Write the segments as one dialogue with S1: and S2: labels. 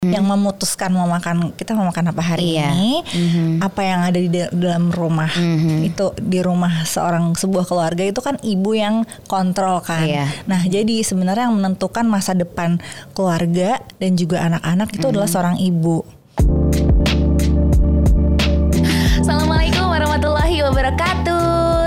S1: yang memutuskan mau makan kita mau makan apa hari
S2: Iya.
S1: ini, apa yang ada di da- dalam rumah itu di rumah seorang sebuah keluarga itu kan ibu yang kontrol kan.
S2: Iya.
S1: Nah jadi sebenarnya yang menentukan masa depan keluarga dan juga anak-anak itu adalah seorang ibu.
S2: Assalamualaikum warahmatullahi wabarakatuh.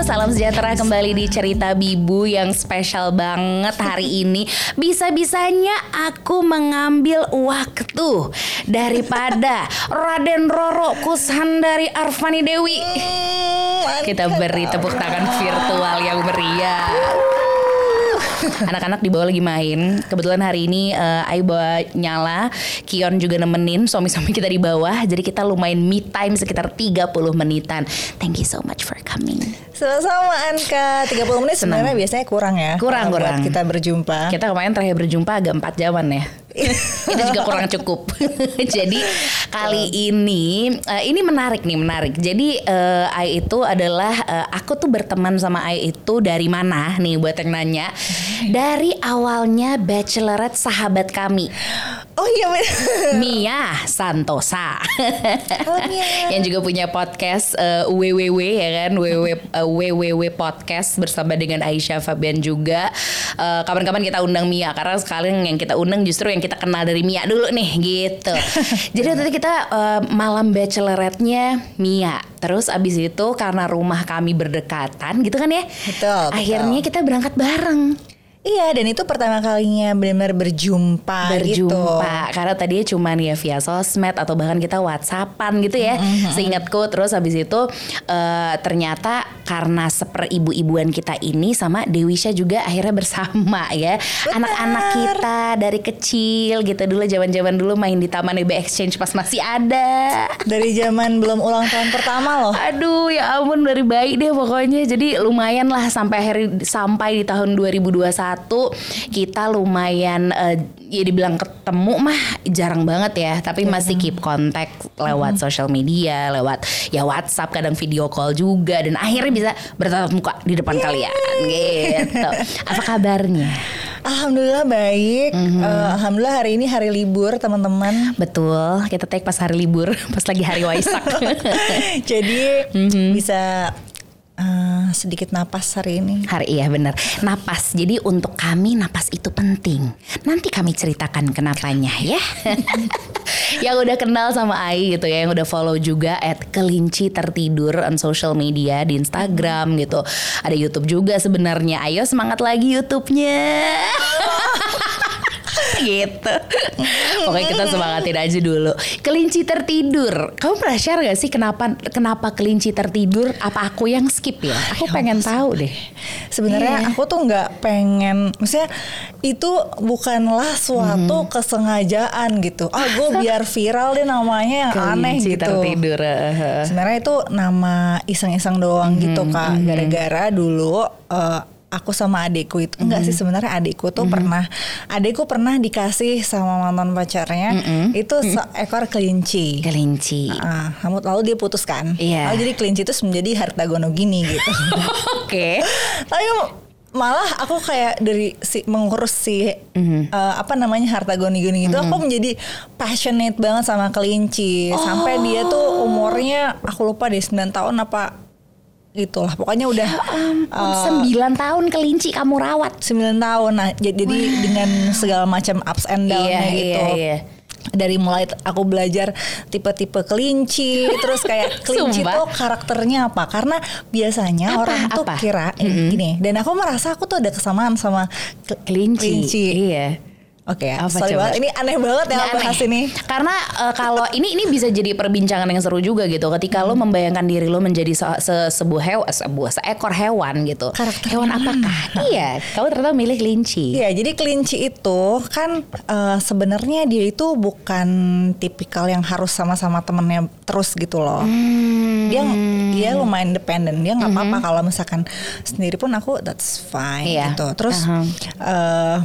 S2: Salam sejahtera kembali di cerita Bibu yang spesial banget hari ini. Bisa-bisanya aku mengambil waktu daripada Raden Roro Kusandari Arfani Dewi. Kita beri tepuk tangan virtual yang meriah. Anak-anak di bawah lagi main. Kebetulan hari ini eh, Ayu bawa nyala, Kion juga nemenin suami-suami kita di bawah. Jadi kita lumayan me time sekitar 30 menitan. Thank you so much for coming.
S1: Sama-sama Anka 30 menit sebenarnya biasanya kurang ya.
S2: Kurang,
S1: kalau buat
S2: kurang.
S1: Kita berjumpa.
S2: Kita kemarin terakhir berjumpa agak 4 jaman ya. itu juga kurang cukup. Jadi kali ini eh, ini menarik nih menarik. Jadi eh, Ai itu adalah eh, aku tuh berteman sama Ai itu dari mana nih buat yang nanya. Dari awalnya bachelorette sahabat kami.
S1: Oh iya benar.
S2: Mia Santosa.
S1: Oh, Mia.
S2: yang juga punya podcast eh, WWW ya kan? WWW, eh, WWW podcast bersama dengan Aisyah Fabian juga. Eh, kapan-kapan kita undang Mia karena sekalian yang kita undang justru yang kita kenal dari Mia dulu nih gitu. Jadi waktu itu kita eh, malam bachelorette-nya Mia. Terus abis itu karena rumah kami berdekatan gitu kan ya?
S1: Betul, betul.
S2: akhirnya kita berangkat bareng
S1: Iya dan itu pertama kalinya benar-benar berjumpa, gitu.
S2: berjumpa karena tadinya cuman ya via sosmed atau bahkan kita whatsappan gitu ya seingatku. Terus habis itu eh, ternyata karena seperibu-ibuan kita ini sama Dewisha juga akhirnya bersama ya. Anak-anak kita dari kecil gitu dulu zaman-zaman dulu main di taman EB Exchange pas masih ada.
S1: Dari zaman belum ulang tahun pertama loh.
S2: Aduh ya ampun dari bayi deh pokoknya. Jadi lumayan lah sampai akhir sampai di tahun 2021 kita lumayan eh, ya dibilang ketemu mah jarang banget ya. Tapi masih keep kontak lewat social media Lewat ya WhatsApp kadang video call juga. Dan akhirnya bisa bertatap muka di depan kalian gitu. Apa kabarnya?
S1: Alhamdulillah baik. Eh, Alhamdulillah hari ini hari libur teman-teman.
S2: Betul kita take pas hari libur Pas lagi hari Waisak.
S1: Jadi bisa eh, sedikit napas hari ini.
S2: Hari iya bener Napas. Jadi untuk kami napas itu penting. Nanti kami ceritakan kenapanya ya. Yang udah kenal sama Ai gitu ya Yang udah follow juga At kelinci tertidur On social media Di Instagram gitu. Ada Youtube juga sebenarnya. Ayo semangat lagi Youtubenya gitu Pokoknya kita semangatin aja dulu Kelinci tertidur Kamu pernah share gak sih Kenapa kenapa kelinci tertidur Apa aku yang skip ya Aku pengen tahu deh
S1: Sebenarnya aku tuh nggak pengen, maksudnya itu bukanlah suatu kesengajaan gitu. Ah gue biar viral deh namanya yang aneh
S2: Kelinci
S1: gitu.
S2: tertidur. eh.
S1: Sebenarnya itu nama iseng-iseng doang gitu kak. Gara-gara dulu eh, aku sama adikku itu enggak sih sebenarnya adikku tuh pernah adikku pernah dikasih sama mantan pacarnya itu seekor kelinci.
S2: Kelinci.
S1: Ah, kamu lalu dia putuskan.
S2: Iya.
S1: Lalu jadi kelinci itu menjadi harta gono gini gitu.
S2: Oke.
S1: Tapi malah aku kayak dari si mengurus si
S2: Mhm.
S1: eh, apa namanya harta goni-goni gitu aku menjadi passionate banget sama kelinci sampai dia
S2: Oh.
S1: tuh umurnya aku lupa deh 9 tahun apa itulah pokoknya udah
S2: Ya Ampun, sembilan tahun kelinci kamu rawat.
S1: 9 tahun nah jadi dengan segala macam ups and down-nya
S2: Iya,
S1: gitu
S2: iya, iya.
S1: dari mulai aku belajar tipe-tipe kelinci terus kayak kelinci tuh karakternya apa karena biasanya
S2: Apa,
S1: orang tuh
S2: apa?
S1: kira eh, gini dan aku merasa aku tuh ada kesamaan sama ke-
S2: Kelinci. Iya.
S1: Oke
S2: Apa
S1: sorry
S2: coba?
S1: banget. Ini aneh banget ya
S2: Nggak
S1: bahas
S2: aneh.
S1: ini.
S2: Karena eh, kalau ini ini bisa jadi perbincangan yang seru juga gitu. Ketika lo membayangkan diri lo menjadi se- se- sebuah hewan, sebuah seekor hewan gitu.
S1: Karakternya
S2: hewan apakah? iya, kamu ternyata milih kelinci.
S1: Iya, jadi kelinci itu kan eh, sebenarnya dia itu bukan tipikal yang harus sama-sama temennya terus gitu loh.
S2: Hmm.
S1: Dia dia lumayan independen. Dia nggak apa-apa kalau misalkan sendiri pun aku that's fine
S2: Iya.
S1: gitu. Terus
S2: Aha.
S1: eh,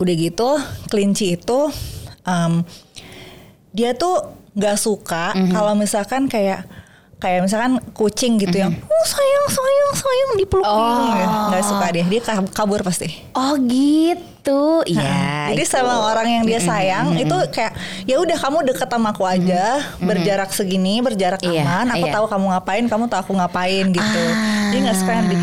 S1: udah gitu kelinci itu em, dia tuh nggak suka
S2: Mhm.
S1: kalau misalkan kayak kayak misalkan kucing gitu yang oh sayang sayang sayang dipeluk
S2: Mhm. Oh.
S1: Ya, nggak suka dia dia ka- kabur pasti
S2: Oh gitu, iya.
S1: jadi
S2: itu.
S1: sama orang yang dia sayang itu kayak ya udah kamu deket sama aku aja berjarak segini berjarak
S2: Iya,
S1: aman aku
S2: iya.
S1: tahu kamu ngapain kamu tahu aku ngapain gitu
S2: Ah.
S1: jadi nggak suka yang di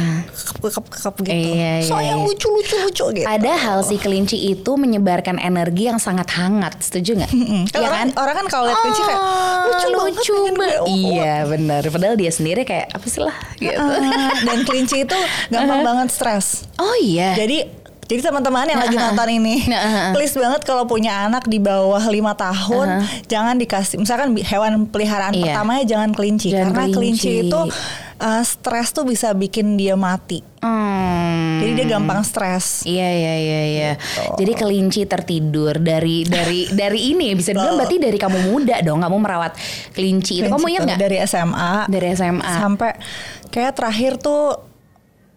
S1: kekep kekep gitu
S2: Iya, iya,
S1: sayang
S2: iya.
S1: lucu lucu lucu gitu
S2: Padahal si kelinci itu menyebarkan energi yang sangat hangat, setuju nggak?
S1: Kan
S2: Iya
S1: orang, orang kan kalau lihat kelinci kayak lucu, banget
S2: lucu banget.
S1: peluk."
S2: Iya benar. Padahal dia sendiri kayak apa sih lah gitu.
S1: Ah, dan kelinci itu gampang banget stres
S2: Oh iya.
S1: Jadi jadi teman-teman yang lagi nonton ini, please banget kalau punya anak di bawah lima tahun, jangan dikasih. Misalkan hewan peliharaan
S2: Iya.
S1: pertamanya jangan kelinci,
S2: Jangan
S1: karena kelinci,
S2: kelinci.
S1: itu uh, stres tuh bisa bikin dia mati.
S2: Hmm.
S1: Jadi dia gampang stres.
S2: Iya iya iya iya.
S1: Gitu.
S2: Jadi kelinci tertidur dari dari dari ini bisa dibilang berarti dari kamu muda dong kamu merawat kelinci itu. Kamu
S1: Kelinci
S2: ingat nggak?
S1: Dari SMA.
S2: Dari SMA.
S1: Sampai kayak terakhir tuh.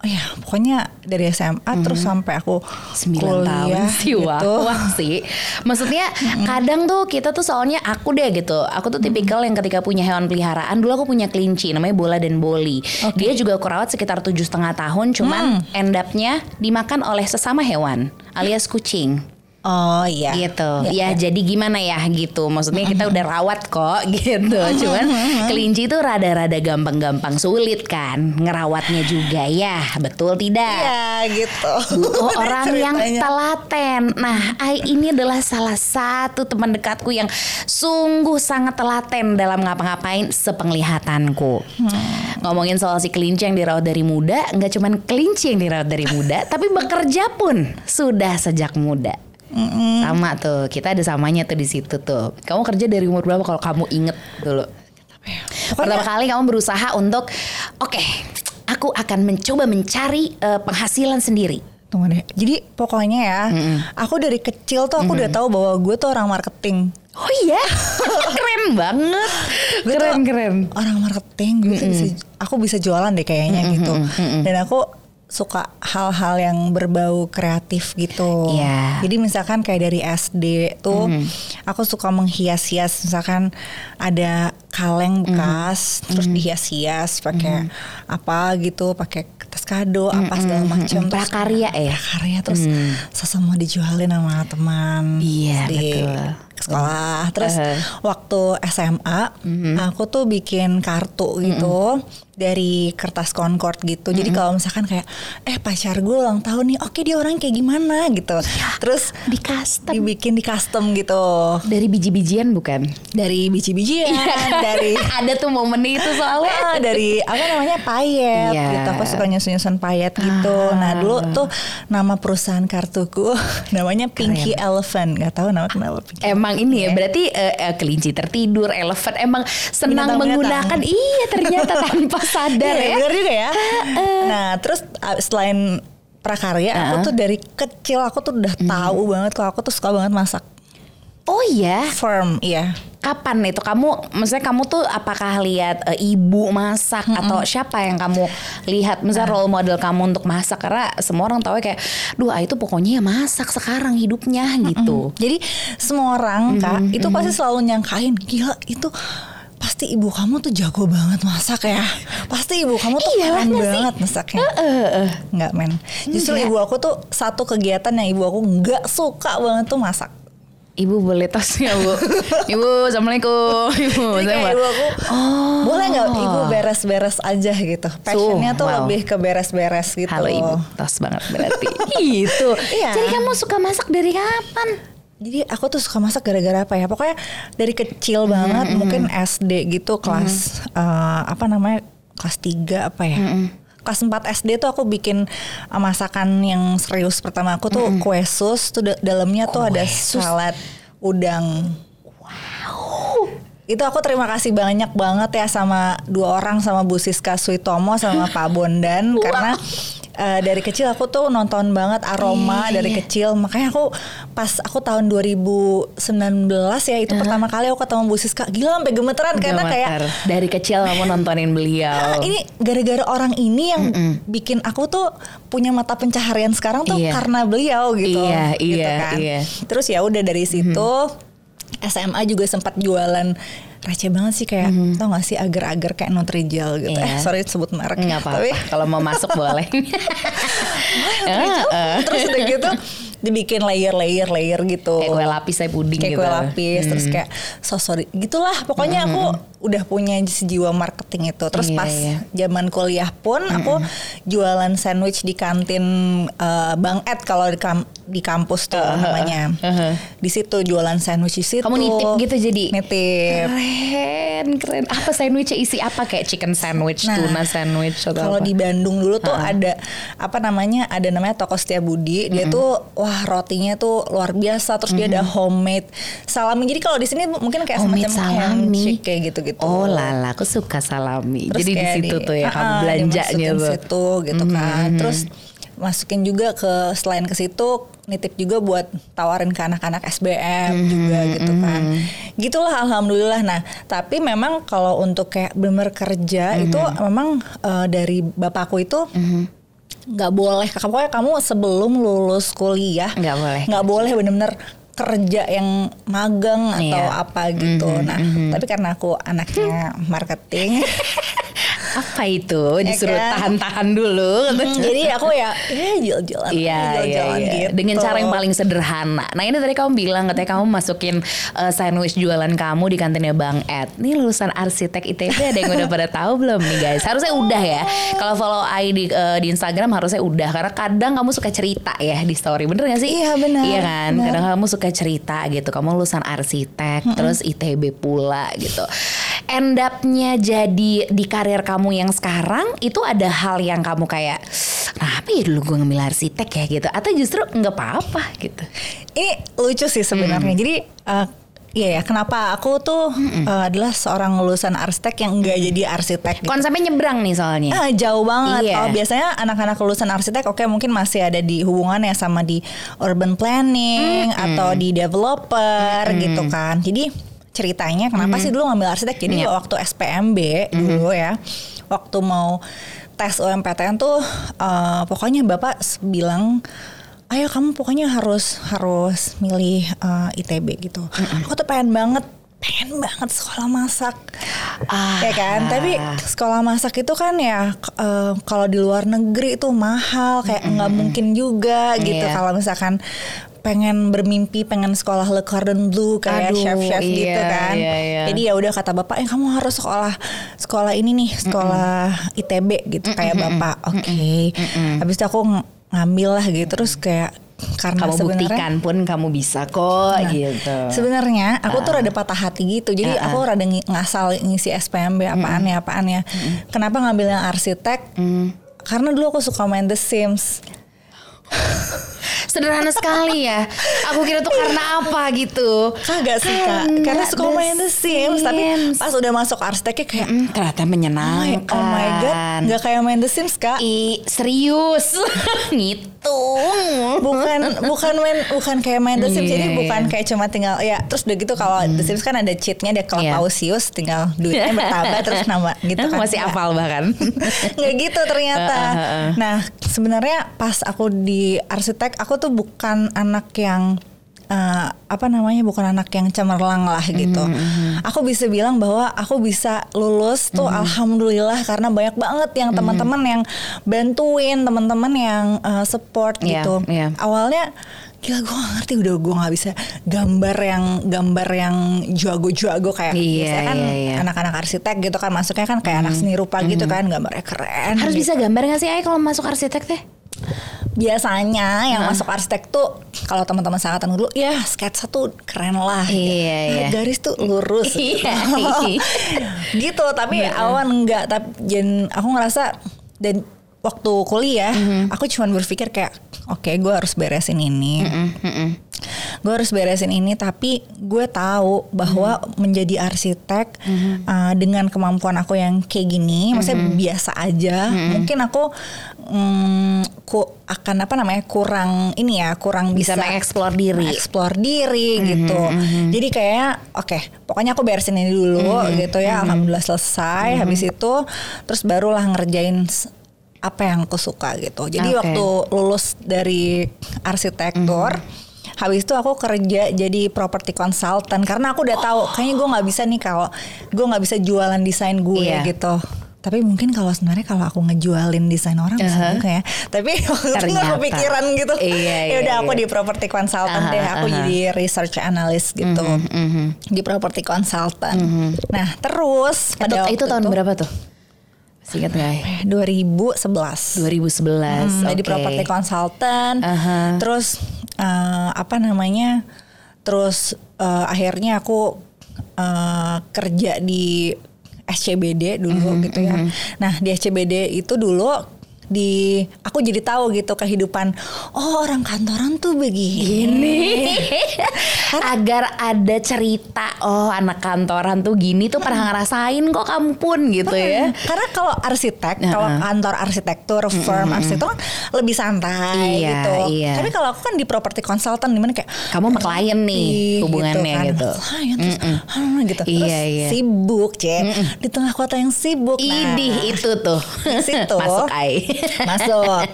S1: Oh ya, pokoknya dari SMA terus sampai aku
S2: 9
S1: kuliah
S2: tahun sih wah,
S1: gitu.
S2: wah sih. Maksudnya kadang tuh kita tuh soalnya aku deh gitu Aku tuh tipikal yang ketika punya hewan peliharaan Dulu aku punya kelinci namanya Bola dan Boli. Dia juga aku rawat sekitar tujuh setengah tahun Cuman end up-nya dimakan oleh sesama hewan alias kucing
S1: Oh iya.
S2: gitu ya jadi gimana ya gitu maksudnya kita udah rawat kok gitu cuman kelinci itu rada-rada gampang-gampang sulit kan ngerawatnya juga ya betul tidak
S1: Iya gitu.
S2: butuh orang yang telaten. Nah, Ai ini adalah salah satu teman dekatku yang sungguh sangat telaten dalam ngapa-ngapain sepenglihatanku. Ngomongin soal si kelinci yang dirawat dari muda, nggak cuman kelinci yang dirawat dari muda, tapi bekerja pun sudah sejak muda. Sama tuh, kita ada samanya tuh di situ tuh. Kamu kerja dari umur berapa kalau kamu inget dulu? Pertama kali kamu berusaha untuk, oke, aku akan mencoba mencari eh, penghasilan sendiri.
S1: Tunggu deh. Jadi pokoknya ya, aku dari kecil tuh aku udah tahu bahwa gue tuh orang marketing.
S2: Oh iya, keren banget, keren keren.
S1: Orang marketing, gue tuh bisa, aku bisa jualan deh kayaknya gitu. Dan aku suka hal-hal yang berbau kreatif gitu.
S2: Iya.
S1: Jadi misalkan kayak dari SD tuh, aku suka menghias-hias. Misalkan ada kaleng bekas, terus dihias-hias pakai apa gitu, pakai kertas kado, apa segala macam. Terus
S2: Prakarya ya.
S1: prakarya terus semua dijualin sama teman
S2: Iya,
S1: di
S2: betul.
S1: Ke sekolah terus
S2: Uh-huh.
S1: waktu SMA aku tuh bikin kartu gitu dari kertas Concord gitu. Jadi kalau misalkan kayak eh pacar gue ulang tahun nih oke dia orang kayak gimana? gitu. Terus
S2: Di custom.
S1: dibikin di custom gitu.
S2: Dari biji-bijian bukan?
S1: dari biji-bijian dari
S2: Ada tuh momen itu soalnya.
S1: Ah, dari apa namanya payet
S2: Iya.
S1: gitu. Aku suka nyusun-nyusun payet gitu. Nah dulu tuh nama perusahaan kartuku namanya Pinky Elephant. Nggak tahu nama kenapa Pinky
S2: Emang ini ya. Berarti eh, eh, kelinci tertidur, elephant emang senang menggunakan. Iya ternyata tanpa sadar
S1: Iya,
S2: ya.
S1: bener juga ya. Nah terus selain prakarya aku tuh dari kecil aku tuh udah tahu banget kalau aku tuh suka banget masak.
S2: Oh iya,
S1: firm iya
S2: kapan itu kamu maksudnya kamu tuh apakah lihat eh, ibu masak atau siapa yang kamu lihat misalnya role model kamu untuk masak karena semua orang tahu ya kayak duh itu pokoknya ya masak sekarang hidupnya gitu.
S1: Jadi semua orang kak itu pasti selalu nyangkain gila itu pasti ibu kamu tuh jago banget masak ya. Pasti ibu kamu tuh
S2: Iya,
S1: keren
S2: sih?
S1: banget masaknya. Nggak men. Justru ibu aku tuh satu kegiatan yang ibu aku nggak suka banget tuh masak.
S2: Ibu boleh tos ya bu? Ibu assalamualaikum. Ibu,
S1: Jadi kayak ibu aku boleh nggak ibu beres-beres aja gitu. Passionnya tuh
S2: wow.
S1: lebih ke beres-beres gitu.
S2: Halo ibu, tos banget berarti. gitu.
S1: Iya.
S2: Jadi kamu suka masak dari kapan?
S1: Jadi aku tuh suka masak gara-gara apa ya? Pokoknya dari kecil banget, mungkin SD gitu kelas eh, apa namanya? kelas 3 apa ya? Kelas 4 SD tuh aku bikin eh, masakan yang serius pertama aku tuh kue sus tuh da- dalamnya tuh ada
S2: sus.
S1: salad udang. Itu aku terima kasih banyak banget ya sama dua orang sama Bu Siska Suitomo sama Pak Bondan karena eh, dari kecil aku tuh nonton banget aroma
S2: Iya,
S1: dari
S2: iya.
S1: kecil makanya aku pas aku tahun 2019 ya itu pertama kali aku ketemu Bu Siska gila sampai gemeteran karena kayak
S2: dari kecil kamu nontonin
S1: "Ah,
S2: beliau.
S1: ini gara-gara orang ini yang bikin aku tuh punya mata pencaharian sekarang tuh
S2: Iya.
S1: karena beliau gitu.
S2: Iya,
S1: gitu
S2: iya,
S1: kan.
S2: iya.
S1: Terus ya udah dari situ SMA juga sempat jualan receh banget sih kayak tau gak sih agar-agar kayak Nutrijel gitu.
S2: Iya.
S1: Eh sorry sebut merek.
S2: Nggak
S1: Tapi
S2: apa-apa. Kalau mau masuk boleh.
S1: Nutrijel. Terus udah gitu dibikin layer layer layer gitu
S2: Kayak kue lapis saya puding
S1: kayak
S2: gitu.
S1: kue lapis terus
S2: Hmm.
S1: kayak sosok gitulah pokoknya aku udah punya jiwa marketing itu terus
S2: Iya,
S1: pas
S2: iya.
S1: zaman kuliah pun aku jualan sandwich di kantin eh, Bang Ed kalau di, kam- di kampus tuh namanya
S2: uh-huh.
S1: di situ jualan sandwich di situ
S2: Kamu nitip gitu jadi?
S1: nitip
S2: Keren, keren. Apa sandwichnya isi apa kayak chicken sandwich,
S1: Nah,
S2: tuna sandwich atau
S1: Kalau di Bandung dulu tuh ada apa namanya ada namanya toko Setiabudi. Dia tuh wah rotinya tuh luar biasa. Terus dia ada homemade salami. Jadi kalau di sini mungkin kayak
S2: Homemade
S1: semacam
S2: salami.
S1: kayak gitu-gitu.
S2: Oh lala, aku suka salami.
S1: Terus
S2: Jadi di situ tuh ya kamu belanjanya tuh.
S1: situ gitu kan. Terus masukin juga ke selain ke situ nitip juga buat tawarin ke anak-anak SBM juga gitu kan. Gitulah alhamdulillah. Nah, tapi memang kalau untuk kayak bener kerja itu memang eh, dari bapakku itu nggak boleh pokoknya kamu sebelum lulus kuliah
S2: Nggak boleh.
S1: nggak boleh bener-bener kerja yang magang atau
S2: Iya.
S1: apa gitu. Nah, tapi karena aku anaknya marketing
S2: Apa itu? Disuruh
S1: kan?
S2: tahan-tahan dulu.
S1: Hmm, jadi aku ya eh jalan-jalan
S2: Iya, iya,
S1: jalan-jalan
S2: iya.
S1: gitu.
S2: Dengan cara yang paling sederhana. Nah ini tadi kamu bilang katanya kamu masukin eh, sandwich jualan kamu di kantinnya Bang Ed. Nih lulusan arsitek ITB ada yang udah pada tahu belum nih guys? Harusnya udah ya. Kalau follow I di, eh, di Instagram harusnya udah. Karena kadang kamu suka cerita ya di story. Bener gak sih?
S1: Iya, benar.
S2: Iya kan?
S1: Benar.
S2: Kadang kamu suka cerita gitu. Kamu lulusan arsitek, terus ITB pula gitu. End up-nya jadi di karir kamu yang sekarang itu ada hal yang kamu kayak kenapa ya dulu gue ngambil arsitek ya gitu atau justru nggak apa-apa gitu
S1: Ini lucu sih sebenarnya. Jadi eh, Iya ya, kenapa aku tuh eh, adalah seorang lulusan arsitek yang enggak jadi arsitek gitu.
S2: konsepnya nyebrang nih soalnya
S1: Ah, jauh banget.
S2: Iya.
S1: Kalau biasanya anak-anak lulusan arsitek oke mungkin masih ada di hubungannya sama di urban planning atau di developer gitu kan. Jadi ceritanya kenapa sih dulu ngambil arsitek? Jadi
S2: Iya.
S1: waktu SPMB dulu ya, waktu mau tes UMPTN tuh eh, pokoknya Bapak bilang ayo kamu pokoknya harus harus milih eh, ITB gitu. Aku tuh pengen banget pengen banget sekolah masak
S2: Ah.
S1: ya kan tapi sekolah masak itu kan ya eh, kalau di luar negeri itu mahal kayak nggak mungkin juga gitu
S2: Iya.
S1: kalau misalkan pengen bermimpi pengen sekolah Le Cordon Bleu kayak
S2: Aduh,
S1: chef-chef gitu
S2: iya,
S1: kan
S2: iya, iya.
S1: jadi ya udah kata bapak eh kamu harus sekolah sekolah ini nih sekolah ITB gitu kayak bapak oke habis itu aku ng- ngambil lah gitu terus kayak karena
S2: kamu buktikan pun kamu bisa kok
S1: Nah,
S2: gitu
S1: Sebenarnya aku tuh rada patah hati gitu. Jadi
S2: Ah,
S1: aku rada ngi- ngasal ngisi SPMB apaan ya apaan ya. Kenapa ngambil yang arsitek? Karena dulu aku suka main The Sims.
S2: Sederhana sekali ya aku kira tuh karena apa gitu
S1: Kagak sih kak.
S2: Karena
S1: suka main The Sims. Tapi pas udah masuk arsiteknya kayak
S2: Hmm, ternyata
S1: Oh
S2: menyenangkan
S1: oh my god, nggak kayak main The Sims kak.
S2: I, serius ngitung
S1: bukan bukan main bukan kayak main The Sims
S2: Iya,
S1: jadi
S2: iya.
S1: bukan kayak cuma tinggal ya terus udah gitu kalau The Sims kan ada cheatnya ada
S2: Iya.
S1: Clausius tinggal duitnya bertambah terus nambah gitu kan
S2: masih hafal bahkan
S1: nggak gitu ternyata.
S2: Uh, uh, uh.
S1: Nah sebenarnya pas aku di arsitek aku tuh bukan anak yang eh, apa namanya bukan anak yang cemerlang lah gitu.
S2: Mm-hmm,
S1: Aku bisa bilang bahwa aku bisa lulus tuh alhamdulillah karena banyak banget yang
S2: Mm-hmm.
S1: teman-teman yang bantuin, teman-teman yang eh, support
S2: Iya,
S1: gitu.
S2: iya.
S1: Awalnya gila gue gak ngerti udah gue nggak bisa gambar yang gambar yang jago-jago kayak
S2: Iya,
S1: biasanya kan
S2: iya, iya.
S1: anak-anak arsitek gitu kan masuknya kan kayak anak seni rupa gitu kan gambarnya keren
S2: harus
S1: gitu.
S2: bisa gambar gak sih Ay kalau masuk arsitek teh
S1: biasanya yang masuk arsitek tuh kalau teman-teman sangatan dulu ya sketsa tuh keren lah gitu.
S2: Iya,
S1: Nah,
S2: iya.
S1: garis tuh lurus. Gitu.
S2: Iya.
S1: gitu tapi awan enggak tapi jen aku ngerasa dan waktu kuliah aku cuma berpikir kayak oke gue harus beresin ini. Gue harus beresin ini tapi gue tahu bahwa menjadi arsitek uh, dengan kemampuan aku yang kayak gini maksudnya biasa aja mungkin aku mm, ku akan apa namanya kurang ini ya kurang
S2: bisa
S1: bisa,
S2: mengeksplor diri.
S1: explore diri gitu. jadi kayak oke pokoknya aku beresin ini dulu gitu ya. alhamdulillah selesai habis itu terus barulah ngerjain apa yang aku suka gitu. Jadi
S2: Oke.
S1: waktu lulus dari arsitektur Habis itu aku kerja jadi property consultant. Karena aku udah tahu kayaknya gue nggak bisa nih kalau gue nggak bisa jualan desain gue
S2: Iya.
S1: gitu. Tapi mungkin kalau sebenarnya kalau aku ngejualin desain orang bisa
S2: Uh-huh.
S1: juga ya tapi waktu itu kepikiran gitu
S2: Iya,
S1: ya
S2: iya,
S1: udah aku
S2: iya.
S1: di property consultant
S2: Uh-huh,
S1: deh aku
S2: uh-huh.
S1: jadi research analyst gitu
S2: Mhm.
S1: di property consultant nah terus
S2: Itu,
S1: pada waktu
S2: itu tahun berapa tuh? Ingat nggak ya?
S1: Eh, 2011
S2: 2011.
S1: Hmm, jadi
S2: oke.
S1: property consultant.
S2: Aha.
S1: Terus eh, apa namanya? Terus eh, akhirnya aku eh, kerja di SCBD dulu
S2: Mhm,
S1: gitu ya. Nah di SCBD itu dulu di aku jadi tahu gitu kehidupan oh orang kantoran tuh begini.
S2: Agar ada cerita oh anak kantoran tuh gini tuh pernah ngerasain kok kamu pun gitu ya.
S1: Karena kalau arsitek, kalau kantor arsitektur, firm arsitektur kan lebih santai
S2: Iya,
S1: gitu.
S2: iya.
S1: Tapi kalau aku kan di property consultant di mana kayak
S2: kamu sama klien nih
S1: Ih,
S2: hubungannya gitu,
S1: Klien terus, ah, gitu. Terus
S2: Iya, iya.
S1: sibuk, cek di tengah kota yang sibuk. Nah,
S2: idih itu tuh.
S1: situ.
S2: Masuk ai
S1: masuk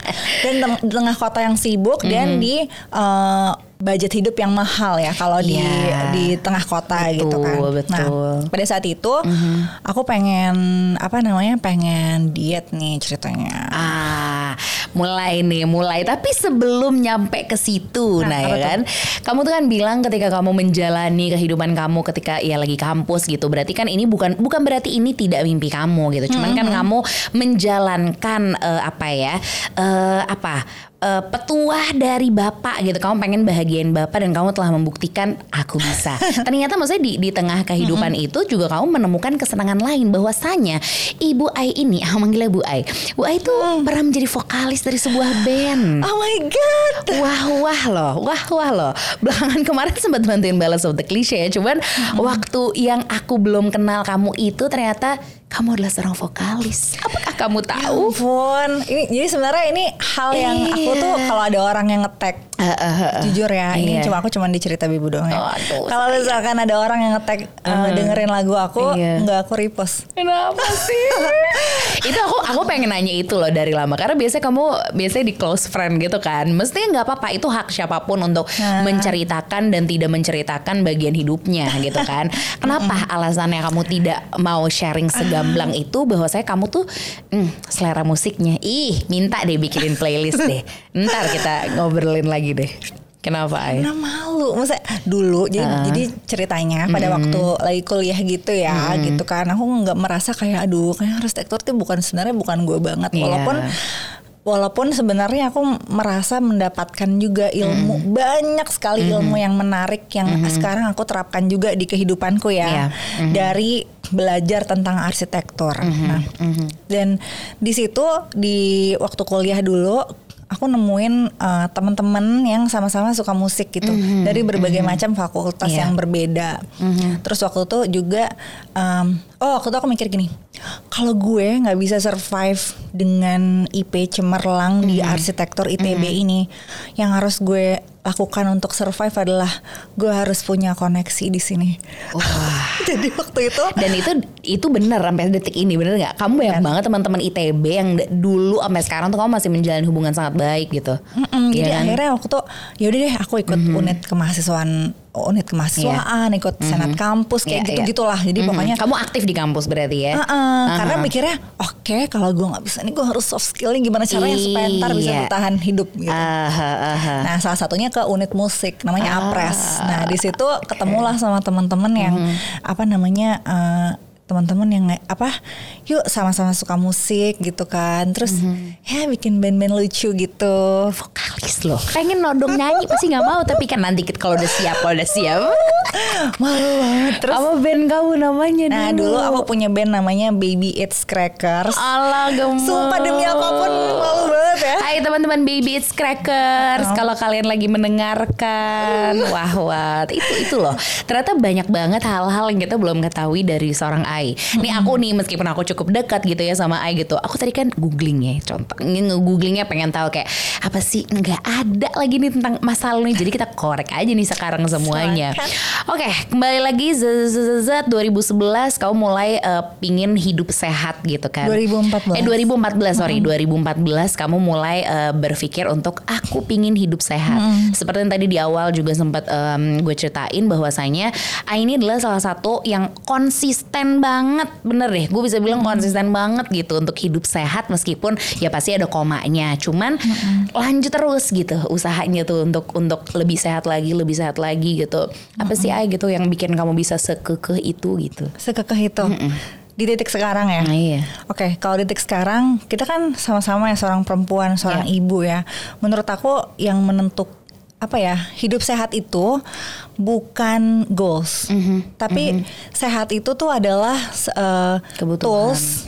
S1: dan di tengah kota yang sibuk dan di eh, budget hidup yang mahal ya kalau di
S2: Iya.
S1: di tengah kota
S2: Betul,
S1: gitu kan.
S2: betul.
S1: Nah, pada saat itu aku pengen apa namanya pengen diet nih ceritanya.
S2: Ah, mulai nih, mulai. Tapi sebelum nyampe ke situ,
S1: Nah,
S2: nah, ya
S1: tuh?
S2: kan, kamu tuh kan bilang ketika kamu menjalani kehidupan kamu ketika ya lagi kampus gitu, berarti kan ini bukan bukan berarti ini tidak mimpi kamu gitu. Cuman kan kamu menjalankan eh, apa ya, eh, apa eh, petuah dari bapak gitu. Kamu pengen bahagiain bapak dan kamu telah membuktikan aku bisa. Ternyata maksudnya di di tengah kehidupan itu juga kamu menemukan kesenangan lain bahwasanya Ibu Ai ini, aku manggilnya Bu Ai. Bu Ai tuh pernah menjadi vokalis dari sebuah band.
S1: Oh my god.
S2: Wah wah loh, wah wah loh. Belakangan kemarin sempat bantuin Balance of the Cliche ya. Cuman waktu yang aku belum kenal kamu itu ternyata kamu adalah seorang vokalis. Apakah kamu
S1: Ya
S2: tahu?
S1: ampun. Ini jadi sebenarnya ini hal yang aku tuh
S2: Iya.
S1: kalau ada orang yang ngetek
S2: Eh, eh, eh, eh.
S1: jujur ya ini
S2: Iya.
S1: cuma aku cuma dicerita bibu doang ya.
S2: Aduh,
S1: kalau misalkan ada orang yang ngetek uh, dengerin lagu aku
S2: Iya.
S1: nggak aku repost
S2: Kenapa sih? itu aku aku pengen nanya itu loh dari lama karena biasanya kamu biasanya di close friend gitu kan. Mestinya nggak apa-apa itu hak siapa pun untuk
S1: Nah.
S2: menceritakan dan tidak menceritakan bagian hidupnya gitu kan. Kenapa alasannya kamu tidak mau sharing segamblang itu bahwa saya kamu tuh hmm, selera musiknya. Ih, minta deh bikinin playlist deh. Ntar kita ngobrolin lagi deh. Kenapa Ay?
S1: Karena malu, maksudnya dulu jadi jadi ceritanya pada waktu lagi kuliah gitu ya, gitu kan, aku nggak merasa kayak aduh, kayak arsitektur tuh bukan sebenarnya bukan gue banget,
S2: Iya.
S1: walaupun walaupun sebenarnya aku merasa mendapatkan juga ilmu banyak sekali ilmu yang menarik yang sekarang aku terapkan juga di kehidupanku ya, dari belajar tentang arsitektur. Nah, dan di situ di waktu kuliah dulu aku nemuin uh, teman-teman yang sama-sama suka musik gitu. Dari berbagai macam fakultas
S2: Iya.
S1: yang berbeda. Terus waktu itu juga um, oh waktu itu aku mikir gini, kalau gue nggak bisa survive dengan IP cemerlang di arsitektur ITB ini, yang harus gue lakukan untuk survive adalah gue harus punya koneksi di sini.
S2: Wah.
S1: Jadi waktu itu
S2: Dan itu itu benar sampai detik ini bener nggak? Kamu banyak banget teman-teman ITB yang dulu sampai sekarang tuh kamu masih menjalin hubungan sangat baik gitu. Iya
S1: jadi
S2: kan?
S1: akhirnya waktu itu yaudah deh aku ikut unit kemahasiswaan unit kemahasiswaan ikut senat kampus kayak
S2: Iya,
S1: gitu gitulah jadi
S2: Mhm.
S1: pokoknya
S2: kamu aktif di kampus berarti ya?
S1: Uh-uh, karena mikirnya oke kalau gue nggak bisa nih gue harus soft skillnya gimana caranya supaya ntar bisa
S2: Iya.
S1: bertahan hidup gitu.
S2: Aha, aha.
S1: Nah salah satunya ke unit musik namanya
S2: Ah,
S1: Apres. Nah di situ ketemulah sama teman-teman yang
S2: Mm-hmm.
S1: apa namanya eh, teman-teman yang apa yuk sama-sama suka musik gitu kan. Terus
S2: Mm-hmm.
S1: ya bikin band-band lucu gitu.
S2: Vokalis loh. Pengen nodong nyanyi pasti nggak mau tapi kan nanti kalau udah siap kalau udah siap.
S1: malu banget terus
S2: Apa band kamu namanya
S1: nah dulu aku punya band namanya Baby It's Crackers.
S2: Alah gemes.
S1: sumpah demi apa pun malu banget ya.
S2: Hai teman-teman Baby It's Crackers. Kalau kalian lagi mendengarkan Wah wah. Itu itu loh. Ternyata banyak banget hal-hal yang kita belum ketahui dari seorang Ai. Nih aku nih meskipun aku cukup dekat gitu ya sama Ai gitu. Aku tadi kan googling ya Contoh Nge-googlingnya pengen tahu kayak Apa sih nggak ada lagi nih tentang masa lalu nih. Jadi kita korek aja nih sekarang semuanya. Oke kembali lagi Zzzz 2011 Kamu mulai eh, pingin hidup sehat gitu kan?
S1: 2014.
S2: Eh 2014 sorry. 2014 kamu mulai eh, berpikir untuk aku pingin hidup sehat. Seperti yang tadi di awal juga sempat em, gue ceritain bahwasanya ah, ini adalah salah satu yang konsisten banget, bener deh. Gue bisa bilang konsisten banget gitu untuk hidup sehat meskipun ya pasti ada komanya. Cuman lanjut terus gitu usahanya tuh untuk untuk lebih sehat lagi, lebih sehat lagi gitu. Apa sih ay gitu yang bikin kamu bisa sekekeh itu gitu?
S1: Sekekeh itu. Di titik sekarang ya.
S2: Nah, iya.
S1: Oke, kalau di titik sekarang kita kan sama-sama ya seorang perempuan, seorang ibu ya. Menurut aku yang menentuk apa ya hidup sehat itu bukan goals, tapi sehat itu tuh adalah uh,
S2: Kebutuhan.
S1: tools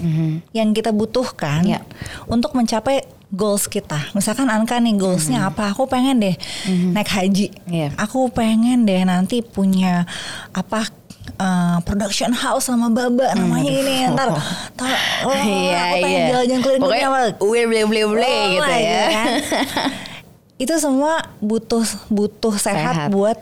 S1: yang kita butuhkan
S2: Ya.
S1: untuk mencapai goals kita. Misalkan Anka nih goalsnya apa? Aku pengen deh naik haji.
S2: Iya.
S1: Aku pengen deh nanti punya apa uh, production house sama Baba namanya ini ntar ntar oh,
S2: Iya,
S1: aku pengen
S2: iya.
S1: jalan-jalan keliling
S2: Pokoknya
S1: dunia, Bang.
S2: ule ble ble ble
S1: Oh,
S2: gitu
S1: iya
S2: ya.
S1: kan? itu semua butuh butuh sehat,
S2: Sehat.
S1: buat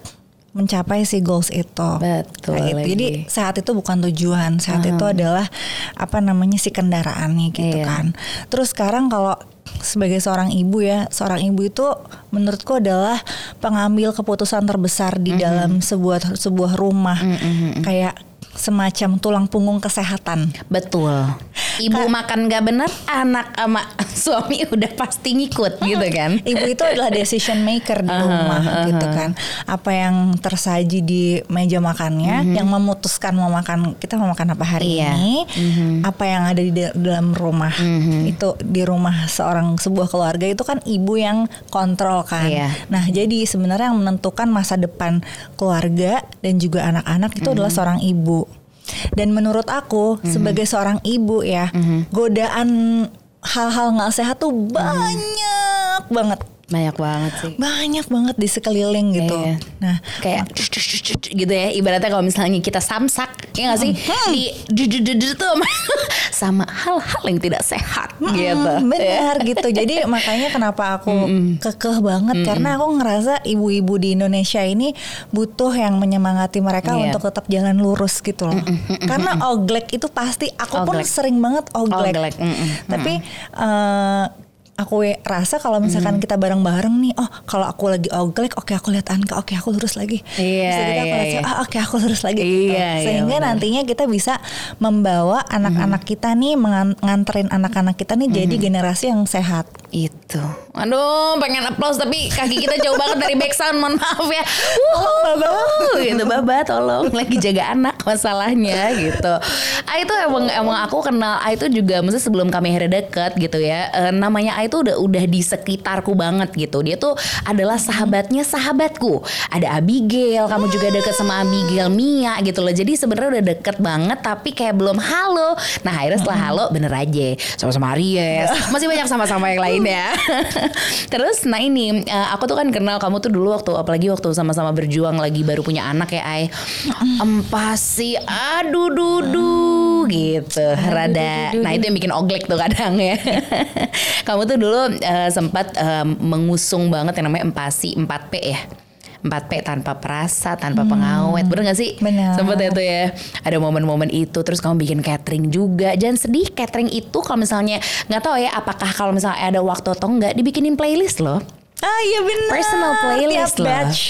S1: mencapai si goals itu.
S2: Betul
S1: gitu.
S2: lagi.
S1: Jadi sehat itu bukan tujuan, sehat itu adalah apa namanya si kendaraannya gitu
S2: Iya.
S1: kan. Terus sekarang kalau sebagai seorang ibu ya, seorang ibu itu menurutku adalah pengambil keputusan terbesar di dalam sebuah sebuah rumah. Kayak semacam tulang punggung kesehatan.
S2: Betul. Ibu makan gak bener, anak sama suami udah pasti ngikut gitu kan.
S1: Ibu itu adalah decision maker di rumah gitu kan. Apa yang tersaji di meja makannya, yang memutuskan mau makan kita mau makan apa hari
S2: Iya.
S1: ini, apa yang ada di da- dalam rumah itu di rumah seorang sebuah keluarga itu kan ibu yang kontrol kan.
S2: Iya.
S1: Nah jadi sebenarnya yang menentukan masa depan keluarga dan juga anak-anak itu adalah seorang ibu. Dan menurut aku sebagai seorang ibu ya, godaan hal-hal nggak sehat tuh banyak banget
S2: Banyak banget sih.
S1: banyak banget di sekeliling gitu.
S2: Iya.
S1: Nah,
S2: Kayak gitu ya ibaratnya kalau misalnya kita samsak ya gak sih di dudududu tuh sama- sama hal-hal yang tidak sehat gitu
S1: mm, benar gitu. Jadi makanya kenapa aku kekeh banget karena aku ngerasa ibu-ibu di Indonesia ini butuh yang menyemangati mereka
S2: Iya.
S1: untuk tetap jalan lurus gitu loh. Karena oglek itu pasti aku pun
S2: Oglek.
S1: sering banget oglek.
S2: Oglek, mm-mm,
S1: Tapi eh, aku rasa kalau misalkan kita bareng-bareng nih, oh kalau aku lagi oglek, oke aku lihat Anka, oke aku lurus lagi.
S2: Iya,
S1: Terus kita aku
S2: iya,
S1: lihat,
S2: iya.
S1: ah oke aku lurus lagi. gitu.
S2: Iya,
S1: Sehingga
S2: benar.
S1: nantinya kita bisa membawa anak-anak kita nih nganterin anak-anak kita nih jadi generasi yang sehat.
S2: Itu. Aduh pengen applause tapi kaki kita jauh banget dari back sound mohon maaf ya.
S1: Tolong, Baba.
S2: Gitu baba tolong lagi jaga anak masalahnya gitu. A itu emang emang aku kenal A itu juga maksudnya sebelum kami akhirnya deket gitu ya eh, namanya A itu udah udah di sekitarku banget gitu. Dia tuh adalah sahabatnya sahabatku. Ada Abigail kamu juga deket sama Abigail Mia gitu loh. Jadi sebenarnya udah deket banget tapi kayak belum halo. Nah akhirnya setelah halo bener aja. Sama-sama Aries. Masih banyak sama-sama yang lain ya terus nah ini eh, aku tuh kan kenal kamu tuh dulu waktu apalagi waktu sama-sama berjuang lagi baru punya anak ya Ai. Empasi aduh dudu gitu rada. nah itu yang bikin oglek tuh kadang ya. Kamu tuh dulu eh, sempat eh, mengusung banget yang namanya empasi 4P ya 4P tanpa perasa, tanpa pengawet, bener gak sih?
S1: Benar.
S2: Sempet ya tuh ya, ada momen-momen itu, terus kamu bikin catering juga. Jangan sedih, catering itu kalau misalnya nggak tahu ya, apakah kalau misalnya ada waktu atau enggak, dibikinin playlist loh
S1: Ah iya benar.
S2: personal playlist
S1: Tiap
S2: loh.
S1: batch.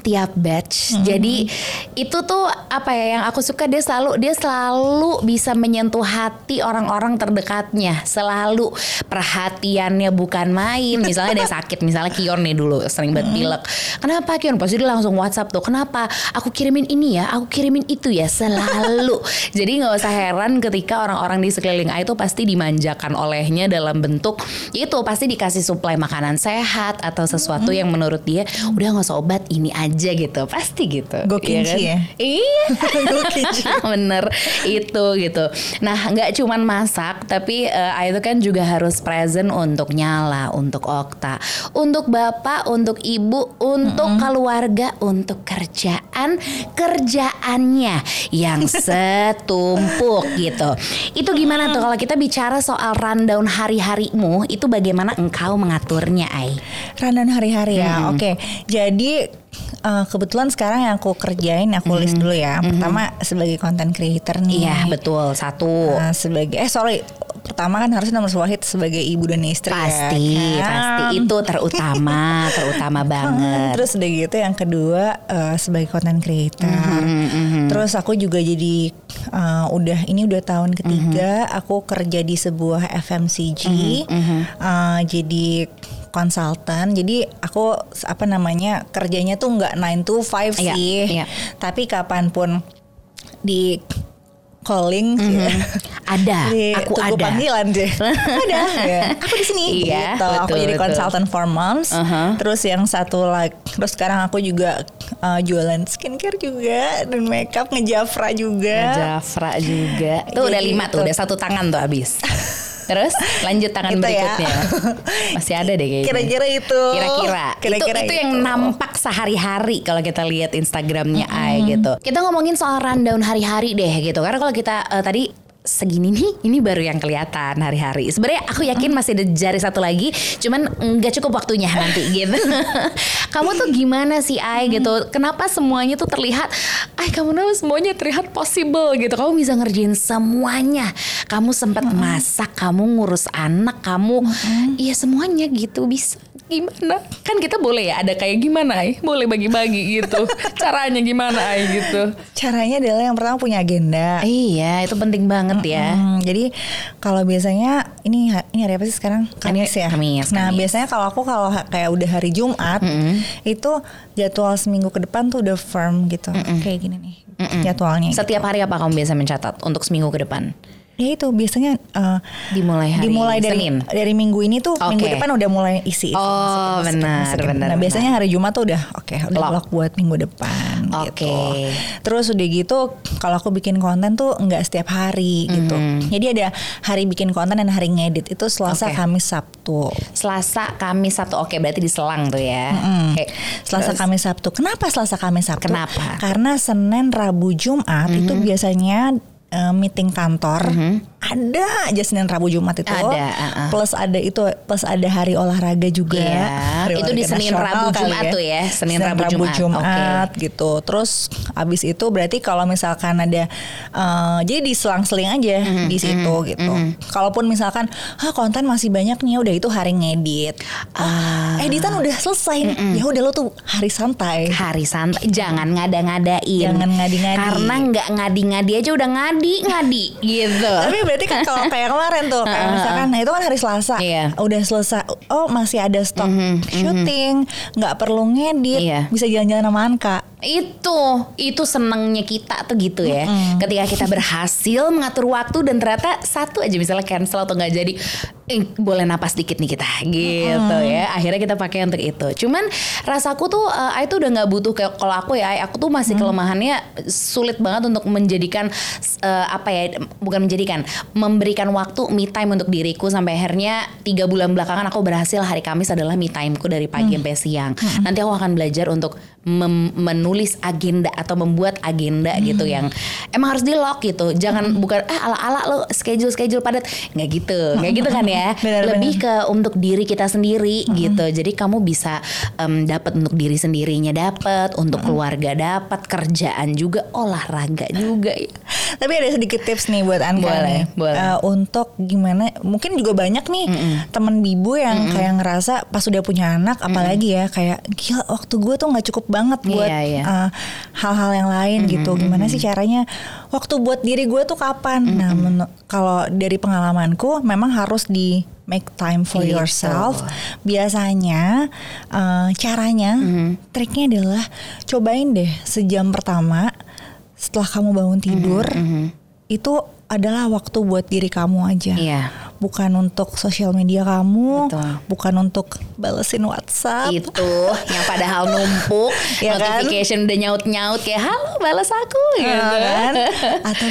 S2: Tiap batch. Jadi itu tuh apa ya yang aku suka dia selalu dia selalu bisa menyentuh hati orang-orang terdekatnya. Selalu perhatiannya bukan main. Misalnya ada yang sakit, misalnya Kion nih dulu sering banget pilek. Kenapa Kion? Pasti dia langsung WhatsApp tuh. Kenapa? Aku kirimin ini ya, aku kirimin itu ya selalu. Jadi nggak usah heran ketika orang-orang di sekeliling A itu pasti dimanjakan olehnya dalam bentuk itu pasti dikasih suplai makanan sehat atau sesuatu yang menurut dia udah nggak usah obat ini aja gitu. Pasti gitu.
S1: Go
S2: Iya
S1: kimchi ya?
S2: iya.
S1: Go kimchi.
S2: bener. Itu gitu. Nah nggak cuman masak tapi eh, A itu kan juga harus present untuk nyala untuk Okta untuk bapak untuk ibu untuk keluarga untuk kerjaan kerjaannya yang setumpuk gitu. Itu gimana tuh kalau kita bicara soal rundown hari-harimu itu bagaimana engkau mengaturnya Ai?
S1: Rundown hari-hari ya. Oke. Jadi eh, kebetulan sekarang yang aku kerjain aku list dulu ya. Pertama sebagai content creator nih.
S2: iya betul satu
S1: Nah, sebagai eh sorry pertama kan harusnya nomor wahid sebagai ibu dan istri
S2: pasti
S1: ya, kan?
S2: pasti itu terutama terutama banget
S1: Terus udah gitu yang kedua eh, sebagai content creator.
S2: Mhm,
S1: Terus aku juga jadi eh, udah ini udah tahun ketiga
S2: Mhm.
S1: aku kerja di sebuah FMCG. eh, jadi konsultan. Jadi aku apa namanya kerjanya tuh nggak 9 to 5
S2: Iya,
S1: sih.
S2: iya.
S1: Tapi kapan pun di calling sih.
S2: ada
S1: Di
S2: aku
S1: tunggu
S2: ada
S1: panggilan sih. ada ya. Aku di sini
S2: Iya,
S1: gitu. aku
S2: betul,
S1: jadi
S2: betul.
S1: konsultan for moms.
S2: Uh-huh.
S1: Terus yang satu lagi terus sekarang aku juga uh, jualan skincare juga dan makeup ngejafra juga.
S2: Jafra juga tuh udah
S1: Jadi
S2: lima tuh
S1: itu.
S2: udah satu tangan tuh habis terus lanjut tangan
S1: Itu ya.
S2: berikutnya masih ada deh kayaknya
S1: Kira-kira itu.
S2: Kira-kira
S1: Kira-kira
S2: itu, itu yang nampak sehari-hari kalau kita lihat Instagramnya Ai gitu. Kita ngomongin soal rundown hari-hari deh gitu. Karena kalau kita eh, tadi segini nih, ini baru yang kelihatan hari-hari. Sebenarnya aku yakin masih ada jari satu lagi, cuman nggak cukup waktunya nanti gitu. kamu tuh gimana sih Ai gitu? Kenapa semuanya tuh terlihat, Ai kamu tuh semuanya terlihat possible gitu. Kamu bisa ngerjain semuanya. Kamu sempat masak, kamu ngurus anak, kamu, iya semuanya gitu bisa gimana kan kita boleh ya ada kayak gimana ay boleh bagi-bagi gitu caranya gimana ay gitu
S1: Caranya adalah yang pertama punya agenda.
S2: iya itu penting banget ya
S1: Hmm, jadi kalau biasanya ini ini hari apa sih sekarang? Kamis ya.
S2: Kamis,
S1: Nah
S2: Kamis.
S1: biasanya kalau aku kalau kayak udah hari Jumat itu jadwal seminggu ke depan tuh udah firm gitu. Kayak gini nih jadwalnya. gitu.
S2: setiap hari apa kamu biasa mencatat untuk seminggu ke depan
S1: Ya itu biasanya eh,
S2: dimulai hari
S1: dimulai dari
S2: Senin
S1: dari minggu ini tuh minggu
S2: Oke.
S1: depan udah mulai isi. isi,
S2: Oh,
S1: masukin,
S2: benar, benar,
S1: Nah biasanya hari Jumat tuh udah oke udah
S2: Lock.
S1: lock buat minggu depan.
S2: Oke.
S1: Gitu. Terus udah gitu kalau aku bikin konten tuh nggak setiap hari gitu. Jadi ada hari bikin konten dan hari ngedit itu Selasa,
S2: Oke.
S1: Kamis, Sabtu.
S2: Selasa Kamis Sabtu oke berarti diselang tuh ya Oke.
S1: Selasa,
S2: Terus?
S1: Kamis, Sabtu. Kenapa Selasa, Kamis, Sabtu?
S2: Kenapa?
S1: Karena Senin, Rabu, Jumat itu biasanya eh, meeting kantor. Ada aja Senin, Rabu, Jumat itu.
S2: Ada, uh-uh.
S1: Plus ada itu plus ada hari olahraga juga.
S2: Iya,
S1: Hari
S2: itu di
S1: olahraga
S2: Senin,
S1: nasional
S2: Rabu, Jumat tuh ya. Senin, Rabu, Jumat.
S1: Jumat gitu. Terus abis itu berarti kalau misalkan ada eh, jadi diselang-seling aja
S2: Mhm,
S1: di situ gitu. Kalaupun misalkan ah konten masih banyak nih udah itu hari ngedit.
S2: Ah.
S1: Oh, editan udah selesai. Ya udah lo tuh hari santai.
S2: hari santai jangan ngada-ngadain
S1: Jangan ngadi-ngadi.
S2: karena nggak ngadi-ngadi aja udah ngadi-ngadi gitu
S1: Tapi berarti kan kalau kayak kemarin tuh kayak misalkan nah itu kan hari Selasa.
S2: Iya.
S1: Udah selesai. Oh, masih ada stok syuting, nggak perlu ngedit,
S2: Iya.
S1: bisa jalan-jalan sama Anka.
S2: itu itu senengnya kita tuh gitu ya ketika kita berhasil mengatur waktu dan ternyata satu aja misalnya cancel atau nggak jadi eh, boleh napas dikit nih kita gitu ya akhirnya kita pakai untuk itu cuman rasaku tuh eh, itu udah nggak butuh kayak kalau aku ya aku tuh masih kelemahannya sulit banget untuk menjadikan eh, apa ya bukan menjadikan memberikan waktu me time untuk diriku. Sampai akhirnya tiga bulan belakangan aku berhasil. Hari Kamis adalah me timeku dari pagi sampai siang. Nanti aku akan belajar untuk menulis agenda atau membuat agenda gitu yang emang harus di lock gitu. Jangan bukan eh ala ala lo schedule schedule padat. Nggak gitu. Nggak gitu kan ya?
S1: Benar,
S2: lebih ke untuk diri kita sendiri gitu. Jadi kamu bisa em, dapat untuk diri sendirinya dapat untuk keluarga dapat kerjaan juga olahraga juga ya.
S1: Tapi ada sedikit tips nih buat Anka
S2: Boleh. Boleh.
S1: Eh, untuk gimana mungkin juga banyak nih teman bibu yang kayak ngerasa pas udah punya anak apalagi ya kayak gila waktu gue tuh nggak cukup banget buat
S2: Iya, iya.
S1: eh, hal-hal yang lain gitu. Gimana sih caranya waktu buat diri gue tuh kapan? Nah, menu- kalau dari pengalamanku memang harus di make time for
S2: Gitu.
S1: yourself. Biasanya eh, caranya triknya adalah cobain deh sejam pertama setelah kamu bangun tidur itu adalah waktu buat diri kamu aja.
S2: Iya.
S1: Bukan untuk sosial media kamu,
S2: Betul.
S1: bukan untuk balesin WhatsApp.
S2: itu yang padahal numpuk
S1: Ya kan?
S2: notification udah nyaut nyaut kayak halo balas aku gitu
S1: Ya kan? Atau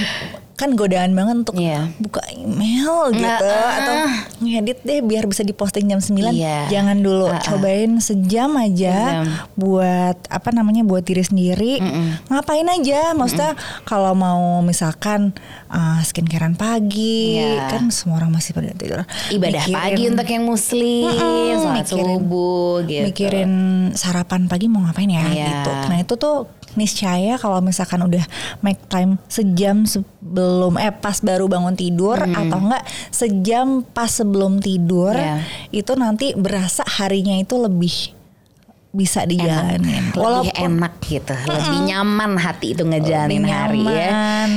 S1: kan godaan banget untuk
S2: Iya.
S1: buka email gitu
S2: Nah,
S1: atau ngedit deh biar bisa diposting jam 9.
S2: Iya.
S1: Jangan dulu,
S2: Ah, ah.
S1: cobain sejam aja
S2: Sejam.
S1: buat apa namanya buat diri sendiri. Ngapain aja? Maksudnya kalau mau misalkan uh, skincarean pagi,
S2: Iya.
S1: kan semua orang masih pada tidur.
S2: ibadah
S1: Mikirin-
S2: pagi untuk yang muslim
S1: Mm-mm,
S2: sholat
S1: mikirin-
S2: subuh gitu
S1: mikirin sarapan pagi mau ngapain ya
S2: Iya.
S1: gitu. Nah itu tuh niscaya kalau misalkan udah make time sejam sebelum eh pas baru bangun tidur atau enggak sejam pas sebelum tidur
S2: Iya.
S1: itu nanti berasa harinya itu lebih bisa dijalanin.
S2: lebih enak gitu, lebih nyaman hati itu ngejalanin
S1: Lebih
S2: hari ya.